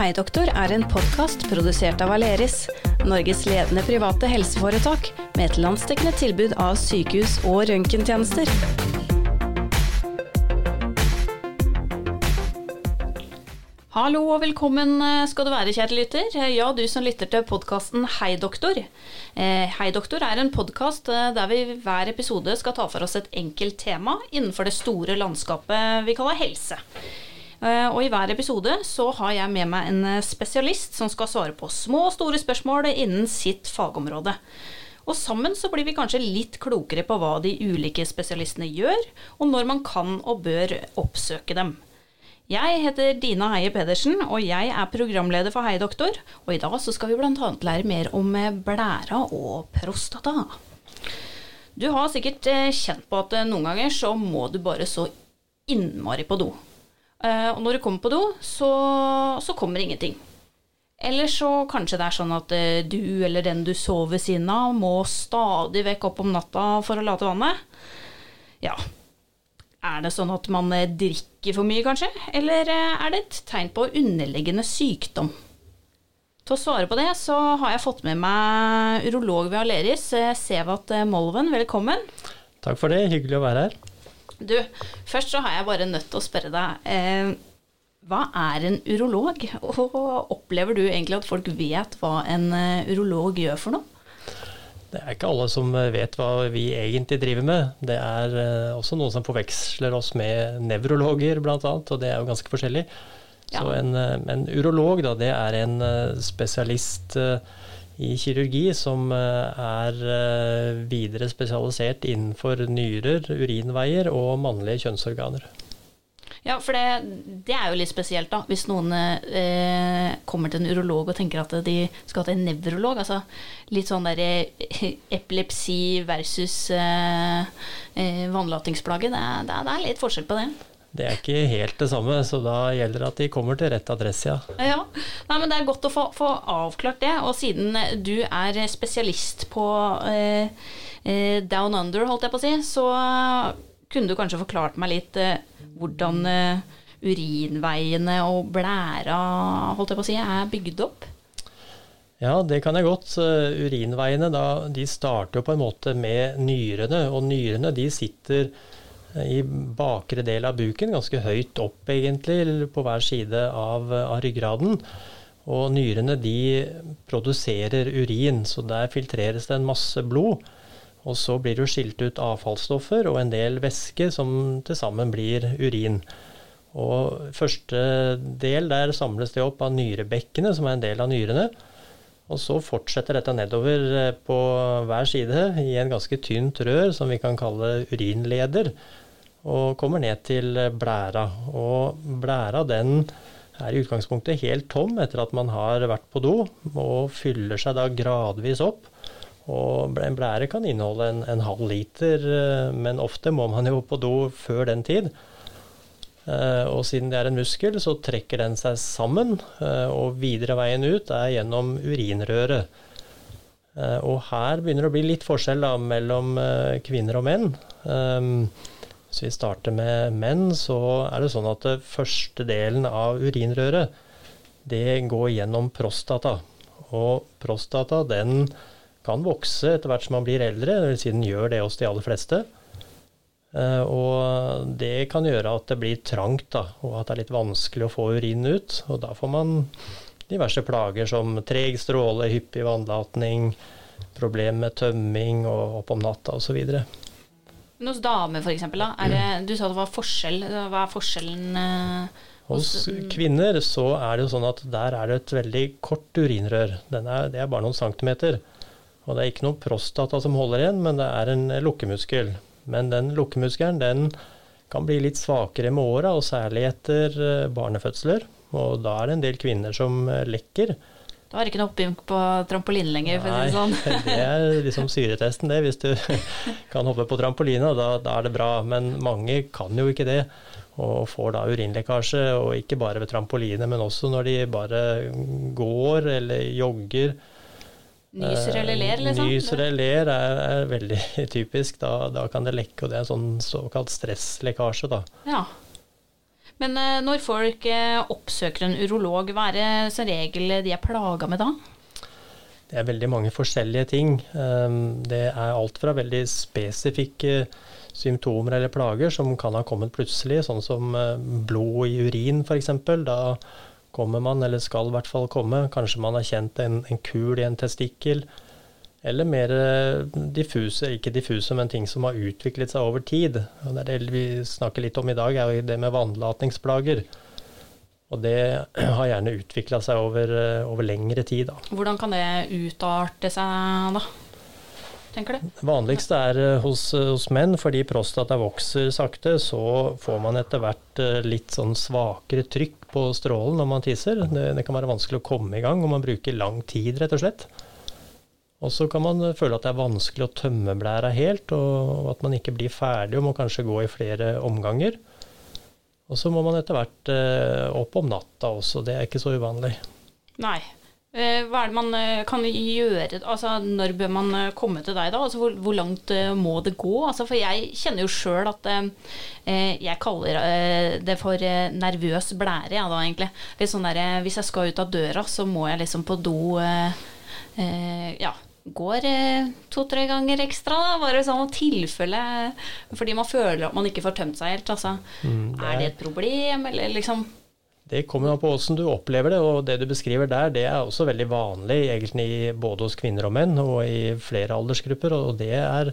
Hei doktor er en podkast produsert av Aleris, Norges ledende private helseforetak med et landsdekkende tilbud av sykehus og røntgentjenester. Hallo og velkommen eh, skal du være, kjære lytter. Eh, Ja, du som lytter til podkasten Hei doktor. Eh, Hei doktor er en podkast der vi hver episode skal ta for oss et enkelt tema innenfor det store landskapet vi kaller helse. Eh, Og i hver episode så har jeg med meg en eh, spesialist som skal svare på små og store spørsmål innen sitt fagområde. Og sammen så blir vi kanskje litt klokere på hva de ulike spesialistene gjør, og når man kan og bør oppsøke dem. Jeg heter Dina Heie Pedersen, og jeg er programleder for Hei doktor. Og i dag så skal vi bl.a. lære mer om eh, blæra og prostata. Du har sikkert kjent på at noen ganger så må du bare så innmari på do. Eh, Og når du kommer på do, så, så kommer ingenting. Eller så kanskje det er sånn at uh, du eller den du sover ved siden av, må stadig vekk opp om natta for å late vannet. Ja, er det sånn at man eh, drikker for mye, kanskje? Eller er det et tegn på underliggende sykdom? Til å svare på det, så har jeg fått med meg urolog ved Aleris, Sevat Molven. Velkommen. Takk for det, hyggelig å være her. Du, først så har jeg bare nødt til å spørre deg. Eh, hva er en urolog? Og opplever du egentlig at folk vet hva en eh, urolog gjør for noe? Det er ikke alle som vet hva vi egentlig driver med. Det er eh, også noen som forveksler oss med nevrologer bl.a., og det er jo ganske forskjellig. Ja. Så en, eh, en urolog, da, det er en spesialist i kirurgi som eh, er eh, videre spesialisert innenfor nyrer, urinveier og mannlige kjønnsorganer. Ja, for det, det er jo litt spesielt, da. Hvis noen eh, kommer til en urolog og tenker at de skal til en nevrolog. Altså litt sånn der eh, epilepsi versus eh, vannlatingsplage. Det, det, det er litt forskjell på det. Det er ikke helt det samme, så da gjelder det at de kommer til rett adresse, ja. Ja, Nei, men Det er godt å få, få avklart det. Og siden du er spesialist på eh, eh, Down Under, holdt jeg på å si, så kunne du kanskje forklart meg litt eh, hvordan eh, urinveiene og blæra holdt jeg på å si, er bygd opp? Ja, det kan jeg godt. Eh, Urinveiene da, de starter jo på en måte med nyrene, og nyrene de sitter i bakre del av buken, ganske høyt opp egentlig, på hver side av, av ryggraden. Og nyrene de produserer urin, så der filtreres det en masse blod. Og så blir det jo skilt ut avfallsstoffer og en del væske som til sammen blir urin. Og første del, der samles det opp av nyrebekkene, som er en del av nyrene. Og så fortsetter dette nedover eh, på hver side i en ganske tynt rør som vi kan kalle urinleder, og kommer ned til eh, blæra. Og blæra den er i utgangspunktet helt tom etter at man har vært på do, og fyller seg da gradvis opp. Og en blære kan inneholde en, en halv liter, eh, men ofte må man jo på do før den tid. Eh, Og siden det er en muskel, så trekker den seg sammen, eh, og videre veien ut er gjennom urinrøret. Eh, Og her begynner det å bli litt forskjell da, mellom kvinner og menn. Um, Hvis vi starter med menn, så er det sånn at det første delen av urinrøret, det går gjennom prostata. Og prostata den kan vokse etter hvert som man blir eldre, dvs. Si den gjør det hos de aller fleste. Eh, Og det kan gjøre at det blir trangt, da, og at det er litt vanskelig å få urinen ut. Og da får man diverse plager som treg stråle, hyppig vannlatning, problem med tømming og opp om natta osv. Men hos damer, eksempel, da, det, du sa det var forskjell. Hva er forskjellen eh, Hos hos kvinner så er det jo sånn at der er det et veldig kort urinrør. Den er, det er bare noen centimeter. Og det er ikke noe prostata som holder igjen, men det er en lukkemuskel. Men den lukkemuskelen den kan bli litt svakere med åra, og særlig etter eh, barnefødsler. Og da er det en del kvinner som lekker. lekker. Du har ikke noe hopping på trampoline lenger, for å si det sånn. det er liksom syretesten, det. Hvis du kan hoppe på trampoline, da, da er det bra. Men mange kan jo ikke det. Og får da urinlekkasje, og ikke bare ved trampoline, men også når de bare går eller jogger. Nyser eller ler, liksom? Nyser eller ler er, er veldig typisk. Da, da kan det lekke, og det er en sånn såkalt stresslekkasje, da. Ja. Men eh, når folk eh, oppsøker en urolog, hva er det som regel de er plaga med da? Det er veldig mange forskjellige ting. Ehm, det er alt fra veldig spesifikke symptomer eller plager som kan ha kommet plutselig, sånn som eh, blod i urin f.eks. Da kommer man, eller skal i hvert fall komme, kanskje man har kjent en, en kul i en testikkel. Eller mer eh, diffuse, ikke diffuse, men ting som har utviklet seg over tid. Og det, er det vi snakker litt om i dag, er jo det med vannlatningsplager. Og det har gjerne utvikla seg over, eh, over, lengre tid. Da. Hvordan kan det utarte seg, da? Tenker du? Vanligst er eh, hos, hos menn, fordi prostata vokser sakte, så får man etter hvert litt sånn svakere trykk på strålen når man tisser. Det, det kan være vanskelig å komme i gang, og man bruker lang tid, rett og slett. Og så kan man føle at det er vanskelig å tømme blæra helt, og at man ikke blir ferdig og må kanskje gå i flere omganger. Og så må man etter hvert eh, opp om natta også, det er ikke så uvanlig. Nei. Eh, hva er det man eh, kan gjøre? Altså, når bør man komme til deg da? Altså, hvor, hvor langt må det gå? Altså, for jeg kjenner jo sjøl at eh, jeg kaller det for nervøs blære, ja, da, egentlig. Litt sånn der, hvis jeg skal ut av døra, så må jeg liksom på do eh, ja, går eh, to-tre ganger ekstra, da, bare sånn tilfelle Fordi man føler at man ikke får tømt seg helt. Altså. Mm, det er, er, det et problem, eller liksom Det kommer an på hvordan du opplever det, og det du beskriver der, det er også veldig vanlig egentlig både hos kvinner og menn, og i flere aldersgrupper. Og det er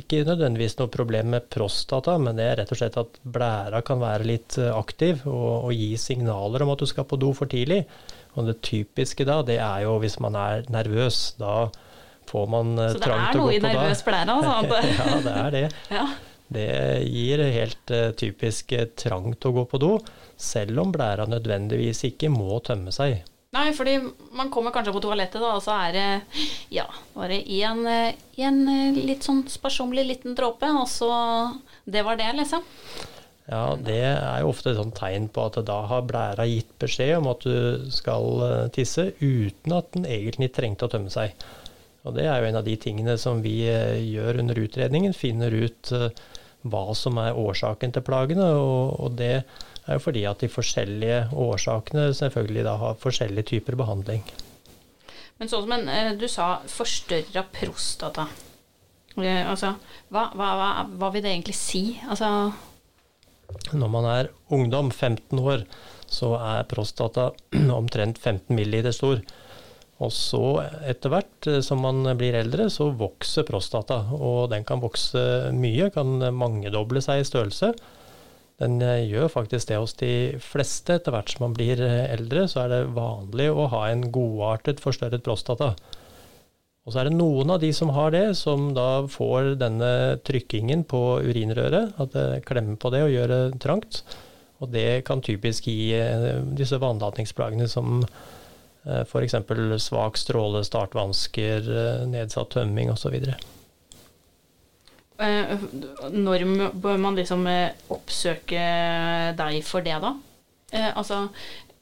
ikke nødvendigvis noe problem med prostata, men det er rett og slett at blæra kan være litt eh, aktiv og, og gi signaler om at du skal på do for tidlig. Og det typiske da, det er jo hvis man er nervøs. Da får man uh, trang til å gå på da. Så det er noe i nervøs blære, altså? ja, det er det. ja. Det gir helt uh, typisk uh, trang til å gå på do, selv om blæra nødvendigvis ikke må tømme seg. Nei, fordi man kommer kanskje på toalettet, da, og så er det ja, bare én litt sånn sparsommelig liten dråpe, og så Det var det, liksom. Ja, Det er jo ofte et sånt tegn på at da har blæra gitt beskjed om at du skal eh, tisse, uten at den egentlig trengte å tømme seg. Og Det er jo en av de tingene som vi eh, gjør under utredningen. Finner ut eh, hva som er årsaken til plagene. Og, og det er jo fordi at de forskjellige årsakene selvfølgelig da har forskjellige typer behandling. Men sånn som en, du sa, forstørra prostata. Altså, hva, hva, hva, hva vil det egentlig si? Altså når man er ungdom, 15 år, så er prostata omtrent 15 milliliter stor. Og så etter hvert eh, som man blir eldre, så vokser prostata. Og den kan vokse mye, kan mangedoble seg i størrelse. Den eh, gjør faktisk det hos de fleste. Etter hvert som man blir eh, eldre, så er det vanlig å ha en godartet forstørret prostata. Og så er det noen av de som har det, som da får denne trykkingen på urinrøret. At det klemmer på det og gjør det trangt. Og det kan typisk gi disse vannlatningsplagene som f.eks. svak stråle, startvansker, eh, nedsatt tømming osv. Når bør man liksom oppsøke deg for det, da? Altså,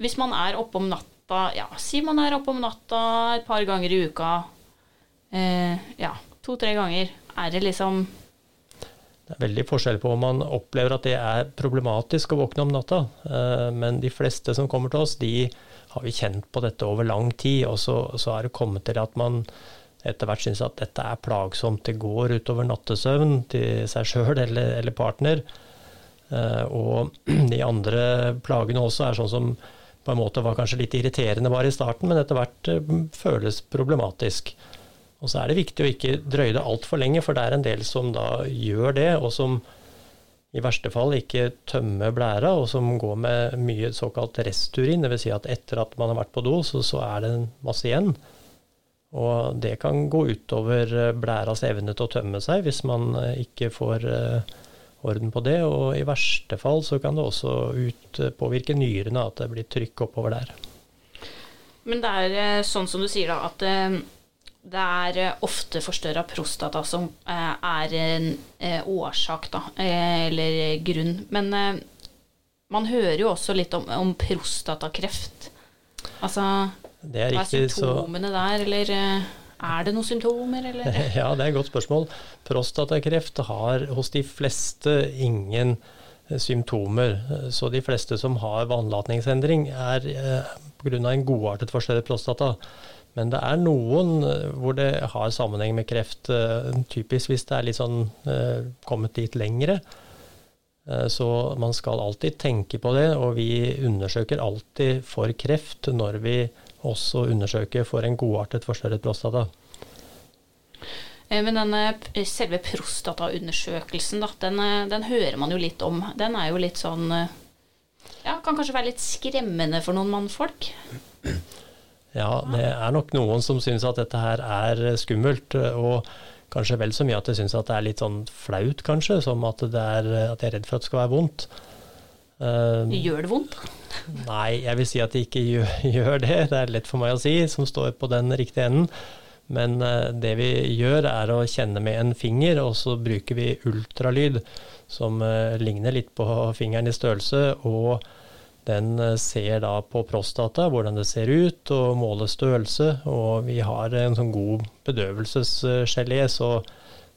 hvis man er oppe om natta, ja, si man er oppe om natta et par ganger i uka eh, ja, to-tre ganger. Er det liksom Det er veldig forskjell på om man opplever at det er problematisk å våkne om natta. Eh, men de fleste som kommer til oss, de har vi kjent på dette over lang tid. Og så, så er det kommet til at man etter hvert syns at dette er plagsomt. Det går utover nattesøvn til seg sjøl eller, eller, partner. Eh, og de andre plagene også er sånn som på en måte var kanskje litt irriterende bare i starten, men etter hvert eh, føles problematisk. Og så er det viktig å ikke drøye det altfor lenge, for det er en del som da gjør det, og som i verste fall ikke tømmer blæra, og som går med mye såkalt resturin. Dvs. Si at etter at man har vært på do, så, så er det masse igjen. Og det kan gå utover eh, blæras evne til å tømme seg hvis man eh, ikke får eh, orden på det. Og i verste fall så kan det også ut, påvirke nyrene, at det blir trykk oppover der. Men det er sånn som du sier, da, at det er eh, ofte forstørra prostata som eh, er en eh, årsak, da, eller grunn. Men man hører jo også litt om, om prostatakreft. Altså det er, riktig, er symptomene så... der, eller er det noen symptomer, eller? Ja, det er et godt spørsmål. Prostatakreft har hos de fleste ingen symptomer. Så de fleste som har vannlatningsendring, er pga. en godartet forstørret prostata. Men det er noen hvor det har sammenheng med kreft, typisk hvis det er litt sånn kommet dit lengre. Så man skal alltid tenke på det, og vi undersøker alltid for kreft når vi også undersøker for en godartet forstørret prostata. Eh, men denne selve prostataundersøkelsen, da, den, eh, den, hører man jo litt om. Den er jo litt sånn eh, Ja, kan kanskje være litt skremmende for noen mannfolk? Ja, det er nok noen som syns at dette her er skummelt. Og kanskje vel så mye at de syns at det er litt sånn flaut, kanskje. Som at, det er, at de er redd for at det skal være vondt. Gjør det vondt? Nei, jeg vil si at det ikke gjør, gjør det. Det er lett for meg å si, som står på den riktige enden. Men eh, det vi gjør, er å kjenne med en finger, og så bruker vi ultralyd, som eh, ligner litt på fingeren i størrelse. og den eh, ser da på prostata, hvordan det ser ut, og måler størrelse. Og vi har en sånn god bedøvelsesgelé, så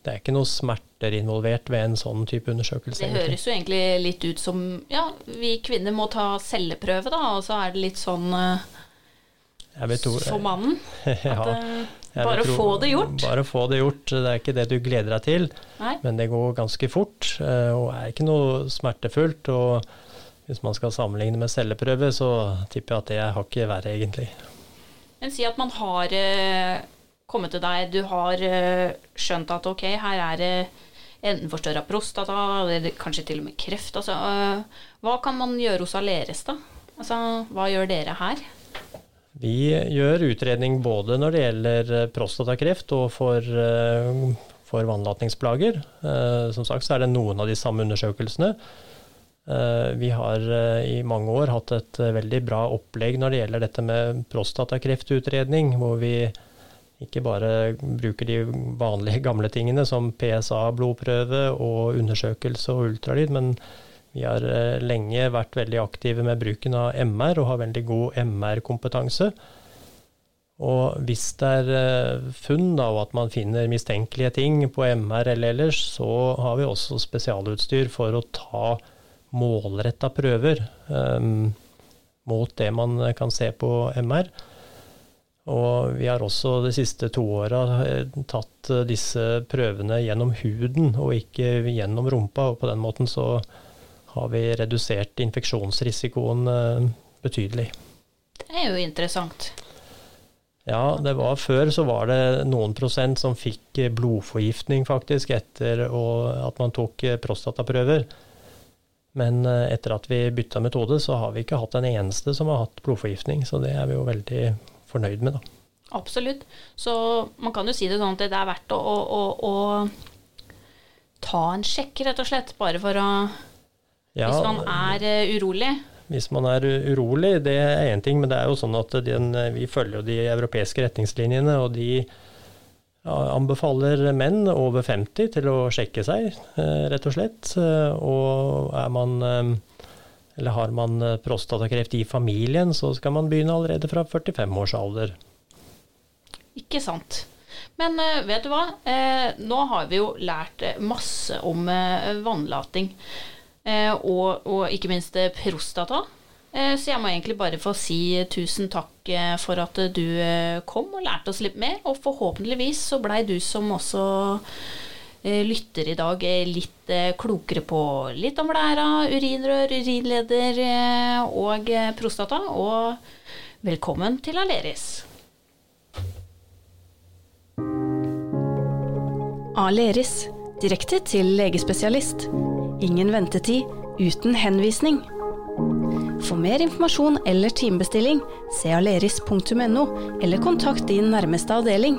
det er ikke noe smerter involvert ved en sånn type undersøkelse. Det høres jo egentlig litt ut som ja, vi kvinner må ta celleprøve, da, og så er det litt sånn for mannen. ja. At, bare å få det gjort? Bare få det gjort. Det er ikke det du gleder deg til, Nei. men det går ganske fort eh, og er ikke noe smertefullt. og hvis man skal sammenligne med celleprøve, så tipper jeg at det er hakket verre, egentlig. Men si at man har eh, kommet til deg, du har eh, skjønt at ok, her er det enten forstørra prostata, eller kanskje til og med kreft. Altså, hva kan man gjøre hos Aleres, da? Altså, hva gjør dere her? Vi gjør utredning både når det gjelder eh, prostatakreft og for, eh, for vannlatningsplager. Eh, som sagt så er det noen av de samme undersøkelsene. Vi har i mange år hatt et veldig bra opplegg når det gjelder dette med prostatakreftutredning, hvor vi ikke bare bruker de vanlige gamle tingene som PSA, blodprøve og undersøkelse og ultralyd, men vi har eh, lenge vært veldig aktive med bruken av MR og har veldig god MR-kompetanse. Og hvis det er eh, funn da, og at man finner mistenkelige ting på MR eller ellers, så har vi også spesialutstyr for å ta målretta prøver um, mot det man kan se på MR. Og vi har også de siste to åra tatt disse prøvene gjennom huden og ikke gjennom rumpa, og på den måten så har vi redusert infeksjonsrisikoen eh, betydelig. Det er jo interessant. Ja, det var før så var det noen prosent som fikk blodforgiftning faktisk etter at man tok eh, prostataprøver. Men eh, etter at vi bytta metode, så har vi ikke hatt en eneste som har hatt blodforgiftning. Så det er vi jo veldig fornøyd med, da. Absolutt. Så man kan jo si det sånn at det er verdt å, å, å ta en sjekk, rett og slett. Bare for å ja, hvis man er uh, urolig? Hvis man er urolig, det er én ting, men det er jo sånn at den, vi følger jo de europeiske retningslinjene, og de anbefaler menn over 50 til å sjekke seg, uh, rett og slett. Uh, og er man eller har man prostatakreft i familien, så skal man begynne allerede fra 45 års alder. Ikke sant. Men vet du hva? nå har vi jo lært masse om vannlating. Eh, og, og, ikke minst eh, prostata. Eh, så jeg må egentlig bare få si tusen takk for at du kom og lærte oss litt mer. Og forhåpentligvis så blei du som også lytter i dag litt klokere på litt om blæra, urinrør, urinleder og prostata. Og velkommen til Aleris. Aleris direkte til legespesialist. Ingen ventetid uten henvisning. For mer informasjon eller timebestilling, se aleris.no, eller kontakt din nærmeste avdeling.